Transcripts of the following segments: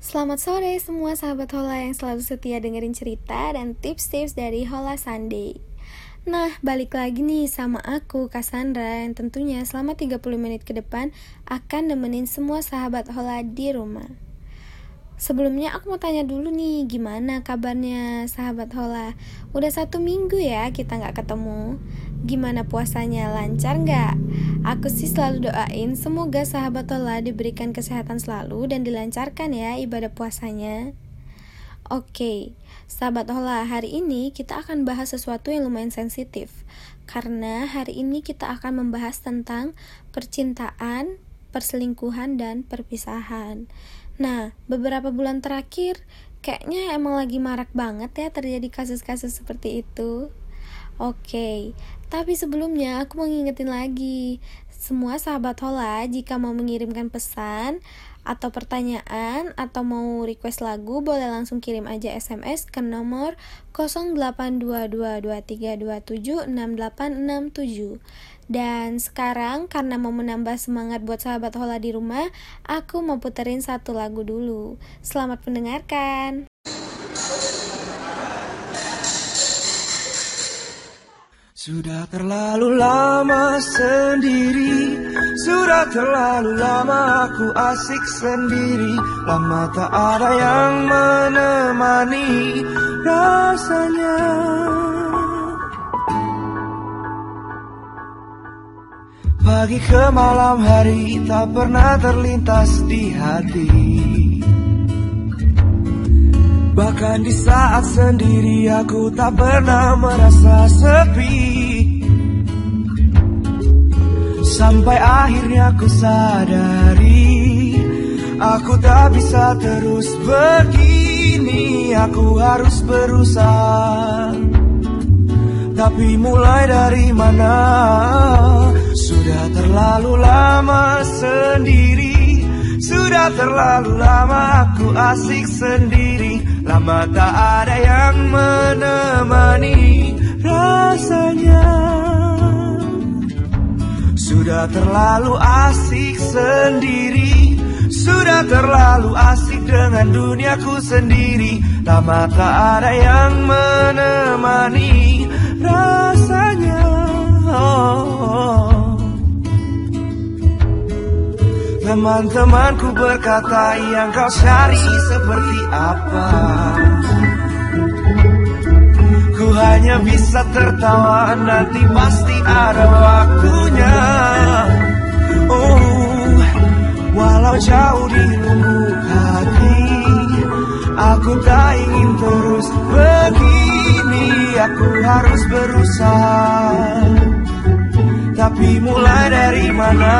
Selamat sore semua sahabat Hola yang selalu setia dengerin cerita dan tips-tips dari Hola Sunday Nah, balik lagi nih sama aku, Cassandra, yang tentunya selama 30 menit ke depan akan nemenin semua sahabat Hola di rumah Sebelumnya aku mau tanya dulu nih, gimana kabarnya sahabat Hola? Udah satu minggu ya kita nggak ketemu. Gimana puasanya, lancar nggak? Aku sih selalu doain semoga sahabat Hola diberikan kesehatan selalu dan dilancarkan ya ibadah puasanya. Oke, sahabat Hola, hari ini kita akan bahas sesuatu yang lumayan sensitif. Karena hari ini kita akan membahas tentang percintaan, perselingkuhan, dan perpisahan. Nah, beberapa bulan terakhir kayaknya emang lagi marak banget ya terjadi kasus-kasus seperti itu. Oke, tapi sebelumnya aku mau ngingetin lagi semua sahabat Hola jika mau mengirimkan pesan atau pertanyaan atau mau request lagu boleh langsung kirim aja SMS ke nomor 082223276867. Dan sekarang karena mau menambah semangat buat sahabat Hola di rumah, aku mau puterin satu lagu dulu. Selamat mendengarkan. Sudah terlalu lama sendiri. Sudah terlalu lama aku asik sendiri. Lama tak ada yang menemani rasanya. Pagi ke malam hari tak pernah terlintas di hati Bahkan di saat sendiri aku tak pernah merasa sepi. Sampai akhirnya aku sadari Aku tak bisa terus begini. Aku harus berusaha. Tapi mulai dari mana? Sudah terlalu lama sendiri Sudah terlalu lama aku asik sendiri. Lama tak ada yang menemani rasanya. Sudah terlalu asik sendiri. Sudah terlalu asik dengan duniaku sendiri. Lama tak ada yang menemani rasanya. Oh. Teman-temanku berkata yang kau cari seperti apa? Ku hanya bisa tertawa nanti pasti ada waktunya. Oh, walau jauh di lubuk hati Aku tak ingin terus begini. Aku harus berusaha Tapi mulai dari mana?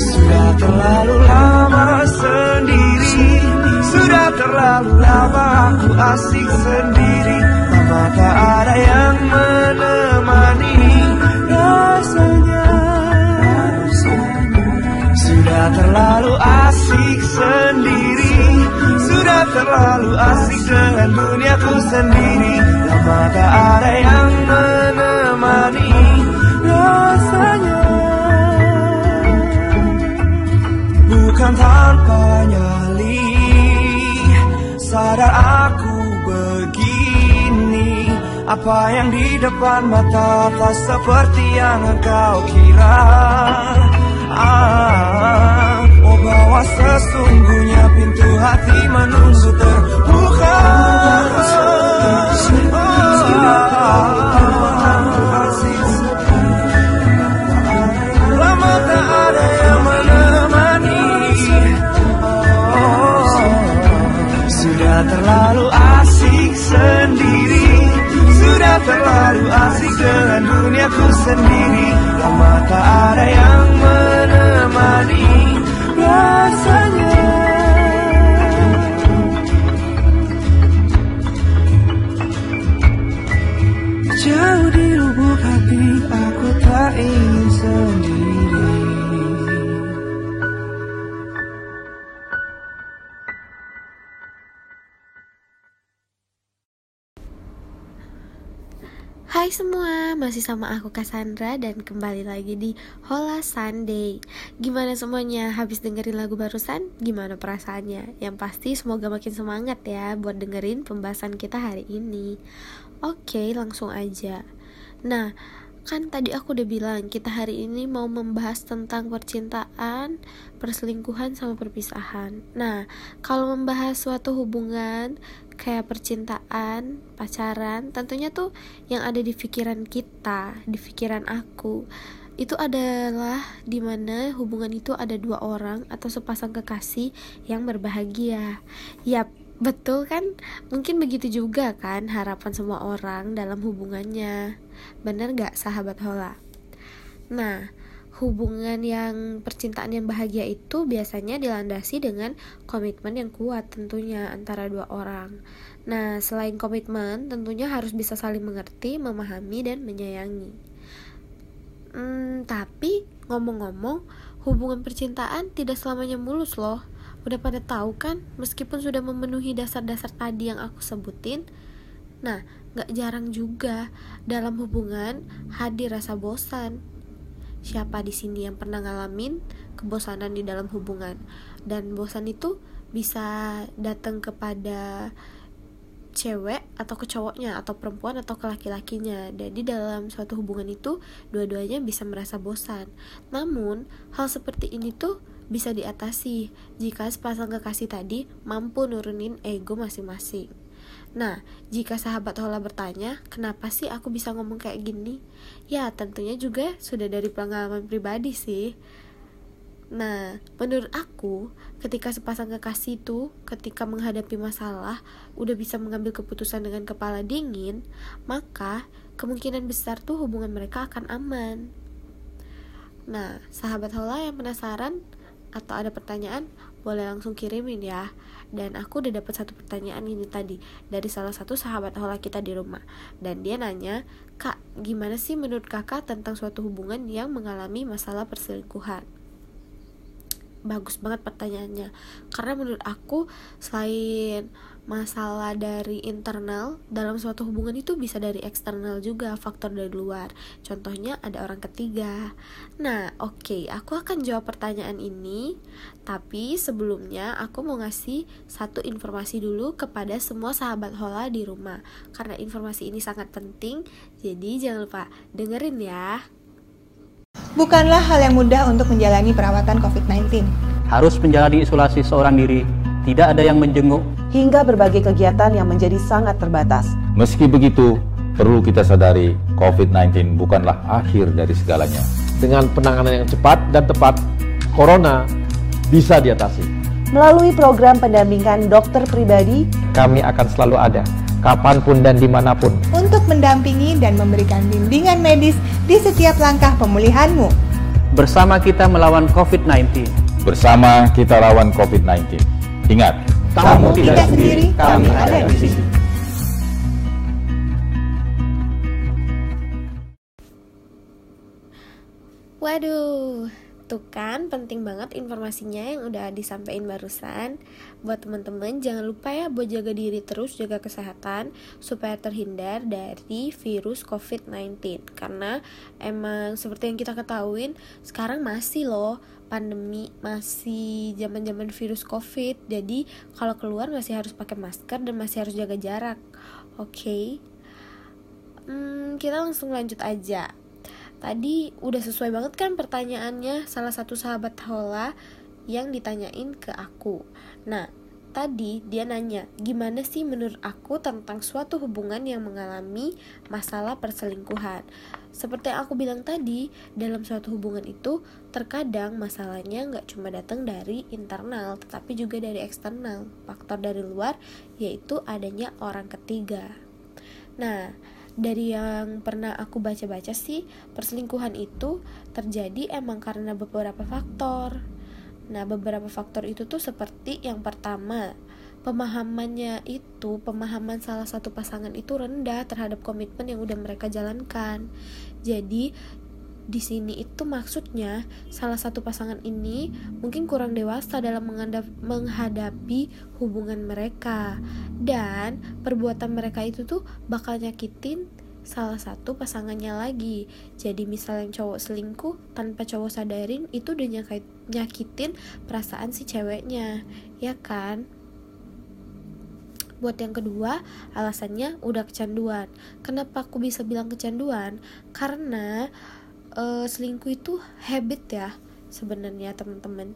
Sudah terlalu lama sendiri. Sudah terlalu lama aku asik sendiri. Lama tak ada yang menemani? Rasanya Sudah terlalu asik sendiri. Sudah terlalu asik dengan duniaku sendiri. Lama tak ada yang menemani tanpa nyali. Sadar aku begini Apa yang di depan mata Tak seperti yang engkau kira. Ah, Oh bahwa sesungguhnya pintu hati menunggu terbuka. Lama terlalu asik sendiri. Sudah terlalu asik dengan duniaku sendiri. Lama tak masih sama aku Cassandra dan kembali lagi di Hola Sunday Gimana semuanya? Habis dengerin lagu barusan? Gimana perasaannya? Yang pasti semoga makin semangat ya buat dengerin pembahasan kita hari ini Oke, langsung aja Nah, kan tadi aku udah bilang kita hari ini mau membahas tentang percintaan, perselingkuhan sama perpisahan. Nah, kalau membahas suatu hubungan kayak percintaan, pacaran, tentunya tuh yang ada di pikiran kita, di pikiran aku itu adalah di mana hubungan itu ada dua orang atau sepasang kekasih yang berbahagia. Yap, Betul kan? Mungkin begitu juga kan harapan semua orang dalam hubungannya. Bener gak sahabat Hola? Nah, hubungan yang percintaan yang bahagia itu biasanya dilandasi dengan komitmen yang kuat tentunya antara dua orang. Nah, selain komitmen, tentunya harus bisa saling mengerti, memahami, dan menyayangi. Hmm, tapi ngomong-ngomong, hubungan percintaan tidak selamanya mulus loh Udah pada tahu kan, meskipun sudah memenuhi dasar-dasar tadi yang aku sebutin, nah, gak jarang juga dalam hubungan hadir rasa bosan. Siapa di sini yang pernah ngalamin kebosanan di dalam hubungan? Dan bosan itu bisa datang kepada cewek atau ke cowoknya atau perempuan atau ke laki-lakinya. Jadi dalam suatu hubungan itu dua-duanya bisa merasa bosan. Namun hal seperti ini tuh bisa diatasi jika sepasang kekasih tadi mampu nurunin ego masing-masing. Nah, jika sahabat Hola bertanya, kenapa sih aku bisa ngomong kayak gini? Ya, tentunya juga sudah dari pengalaman pribadi sih. Nah, menurut aku, ketika sepasang kekasih itu ketika menghadapi masalah udah bisa mengambil keputusan dengan kepala dingin, maka kemungkinan besar tuh hubungan mereka akan aman. Nah, sahabat Hola yang penasaran, atau ada pertanyaan boleh langsung kirimin ya. Dan aku udah dapat satu pertanyaan ini tadi dari salah satu sahabat hola kita di rumah. Dan dia nanya kak gimana sih menurut kakak tentang suatu hubungan yang mengalami masalah perselingkuhan bagus banget pertanyaannya. Karena menurut aku selain masalah dari internal dalam suatu hubungan itu bisa dari eksternal juga faktor dari luar. Contohnya ada orang ketiga. Nah oke okay, aku akan jawab pertanyaan ini tapi sebelumnya aku mau ngasih satu informasi dulu kepada semua sahabat hola di rumah karena informasi ini sangat penting jadi jangan lupa dengerin ya Bukanlah hal yang mudah untuk menjalani perawatan COVID-19. Harus menjalani isolasi seorang diri, tidak ada yang menjenguk, hingga berbagai kegiatan yang menjadi sangat terbatas. Meski begitu, perlu kita sadari COVID-19 bukanlah akhir dari segalanya. Dengan penanganan yang cepat dan tepat, corona bisa diatasi. Melalui program pendampingan dokter pribadi, kami akan selalu ada, kapan pun dan di mana pun. Untuk mendampingi dan memberikan bimbingan medis di setiap langkah pemulihanmu. Bersama kita melawan COVID-19. Bersama kita lawan COVID-19. Ingat, kamu tidak sendiri, kami ada di sini. Waduh, tuh kan penting banget informasinya yang udah disampaikan barusan. Buat teman-teman jangan lupa ya buat jaga diri terus jaga kesehatan supaya terhindar dari virus COVID-19 karena emang seperti yang kita ketahuin sekarang masih loh pandemi masih zaman-zaman virus covid. Jadi kalau keluar masih harus pakai masker dan masih harus jaga jarak. Oke? Okay? hmm, kita langsung lanjut aja tadi udah sesuai banget kan pertanyaannya salah satu sahabat Hola yang ditanyain ke aku nah Tadi dia nanya, gimana sih menurut aku tentang suatu hubungan yang mengalami masalah perselingkuhan? Seperti yang aku bilang tadi, dalam suatu hubungan itu terkadang masalahnya nggak cuma datang dari internal, tetapi juga dari eksternal. Faktor dari luar yaitu adanya orang ketiga. Nah, dari yang pernah aku baca-baca sih, perselingkuhan itu terjadi emang karena beberapa faktor Nah, beberapa faktor itu tuh seperti yang pertama, pemahamannya itu, pemahaman salah satu pasangan itu rendah terhadap komitmen yang udah mereka jalankan. Jadi, di sini itu maksudnya salah satu pasangan ini mungkin kurang dewasa dalam menghadapi hubungan mereka dan perbuatan mereka itu tuh bakal nyakitin salah satu pasangannya lagi. Jadi misal yang cowok selingkuh tanpa cowok sadarin itu udah nyakit, nyakitin perasaan si ceweknya, ya kan? Buat yang kedua, alasannya udah kecanduan. Kenapa aku bisa bilang kecanduan? Karena uh, selingkuh itu habit ya sebenarnya teman-teman.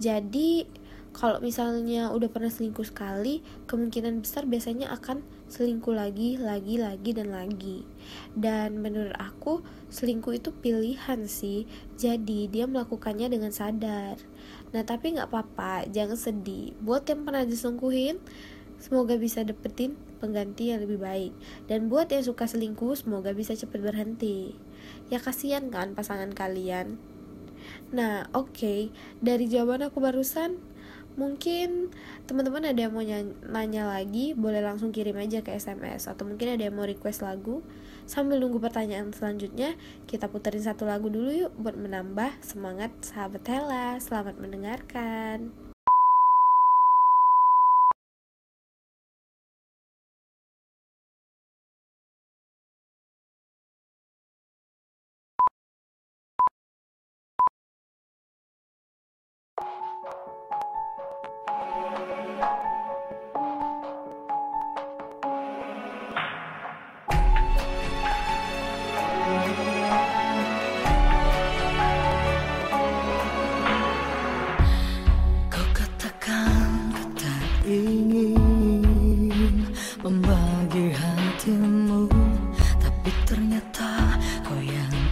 Jadi kalau misalnya udah pernah selingkuh sekali, kemungkinan besar biasanya akan selingkuh lagi, lagi, lagi, dan lagi. Dan menurut aku, selingkuh itu pilihan sih. Jadi dia melakukannya dengan sadar. Nah tapi nggak apa-apa, jangan sedih. Buat yang pernah diselingkuhin, semoga bisa dapetin pengganti yang lebih baik. Dan buat yang suka selingkuh, semoga bisa cepet berhenti. Ya kasihan kan pasangan kalian. Nah, oke, okay. dari jawaban aku barusan, mungkin teman-teman ada yang mau nanya lagi boleh langsung kirim aja ke SMS atau mungkin ada yang mau request lagu sambil nunggu pertanyaan selanjutnya kita puterin satu lagu dulu yuk buat menambah semangat sahabat Hela selamat mendengarkan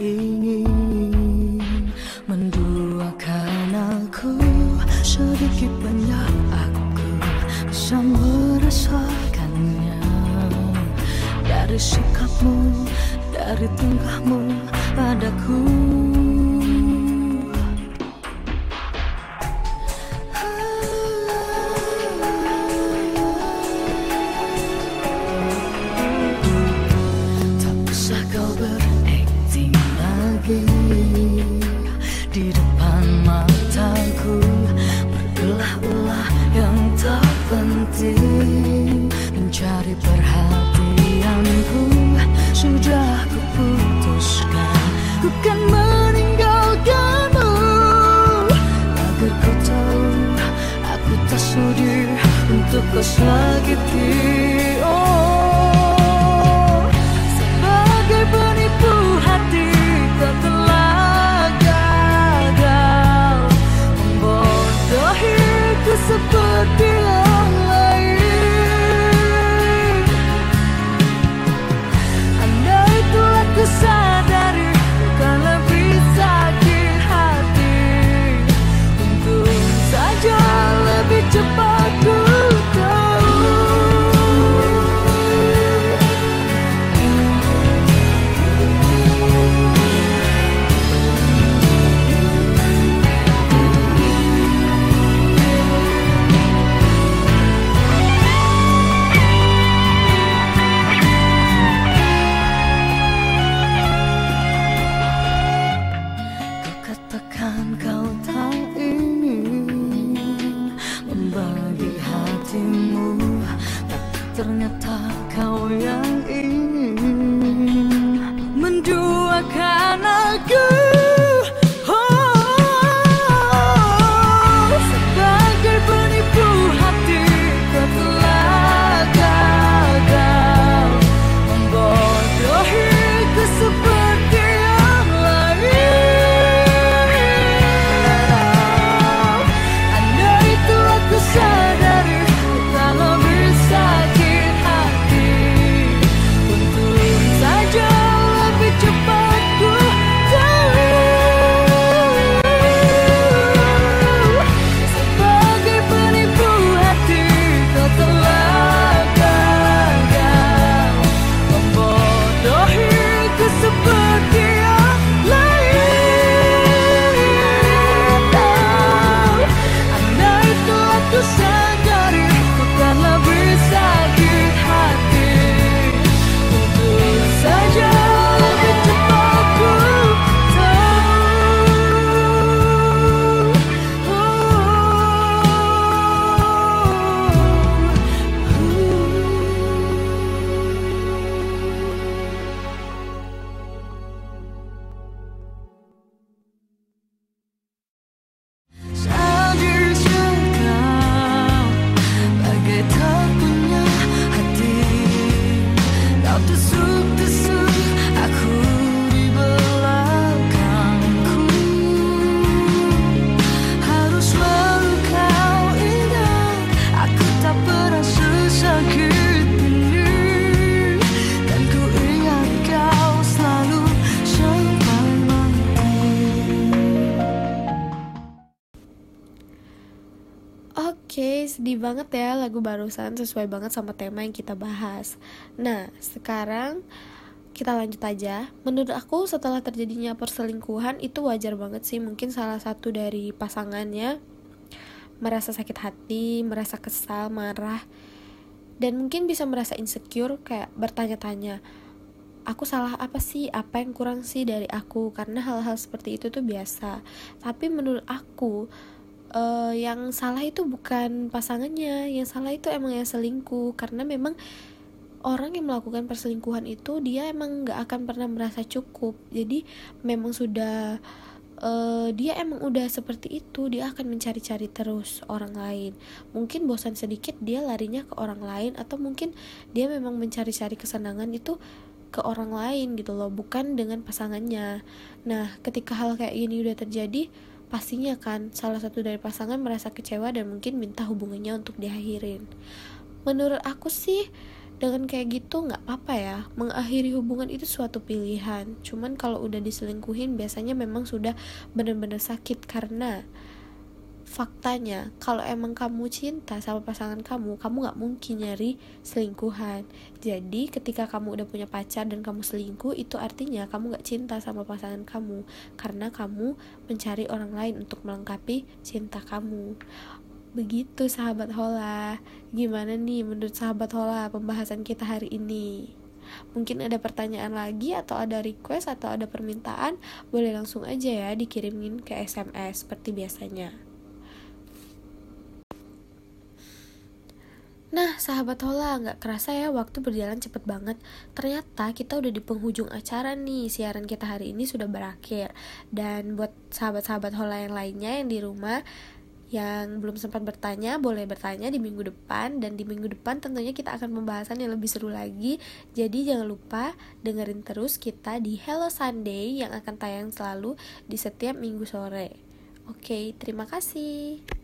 ingin menduakan aku. Sedikit banyak aku bisa merasakannya. Dari sikapmu dari tingkahmu dan mataku Berbelah-belah yang tak penting Mencari perhatianku Sudah kuputuskan. Ku kan meninggalkanmu Agar kau tahu Aku tak sudi Untuk kau sakiti. Lagu barusan sesuai banget sama tema yang kita bahas. Nah, sekarang kita lanjut aja. Menurut aku setelah terjadinya perselingkuhan itu wajar banget sih. Mungkin salah satu dari pasangannya merasa sakit hati, merasa kesal, marah, dan mungkin bisa merasa insecure kayak bertanya-tanya, aku salah apa sih? Apa yang kurang sih dari aku? Karena hal-hal seperti itu tuh biasa. Tapi menurut aku uh, yang salah itu bukan pasangannya, yang salah itu emang yang selingkuh. Karena memang orang yang melakukan perselingkuhan itu dia emang nggak akan pernah merasa cukup. Jadi memang sudah uh, dia emang udah seperti itu dia akan mencari-cari terus orang lain. Mungkin bosan sedikit dia larinya ke orang lain atau mungkin dia memang mencari-cari kesenangan itu ke orang lain gitu loh bukan dengan pasangannya. Nah ketika hal kayak gini udah terjadi pastinya kan salah satu dari pasangan merasa kecewa dan mungkin minta hubungannya untuk diakhirin. Menurut aku sih dengan kayak gitu nggak apa-apa ya. Mengakhiri hubungan itu suatu pilihan. Cuman kalau udah diselingkuhin biasanya memang sudah benar-benar sakit karena faktanya kalau emang kamu cinta sama pasangan kamu kamu nggak mungkin nyari selingkuhan. Jadi ketika kamu udah punya pacar dan kamu selingkuh itu artinya kamu nggak cinta sama pasangan kamu. Karena kamu mencari orang lain untuk melengkapi cinta kamu. Begitu sahabat Hola. Gimana nih menurut sahabat Hola pembahasan kita hari ini? Mungkin ada pertanyaan lagi atau ada request atau ada permintaan? Boleh langsung aja ya dikirimin ke SMS seperti biasanya Nah, sahabat Hola, nggak kerasa ya waktu berjalan cepet banget. Ternyata kita udah di penghujung acara nih, siaran kita hari ini sudah berakhir. Dan buat sahabat-sahabat Hola yang lainnya yang di rumah, yang belum sempat bertanya boleh bertanya di minggu depan dan di minggu depan tentunya kita akan pembahasan yang lebih seru lagi jadi jangan lupa dengerin terus kita di Hello Sunday yang akan tayang selalu di setiap minggu sore oke terima kasih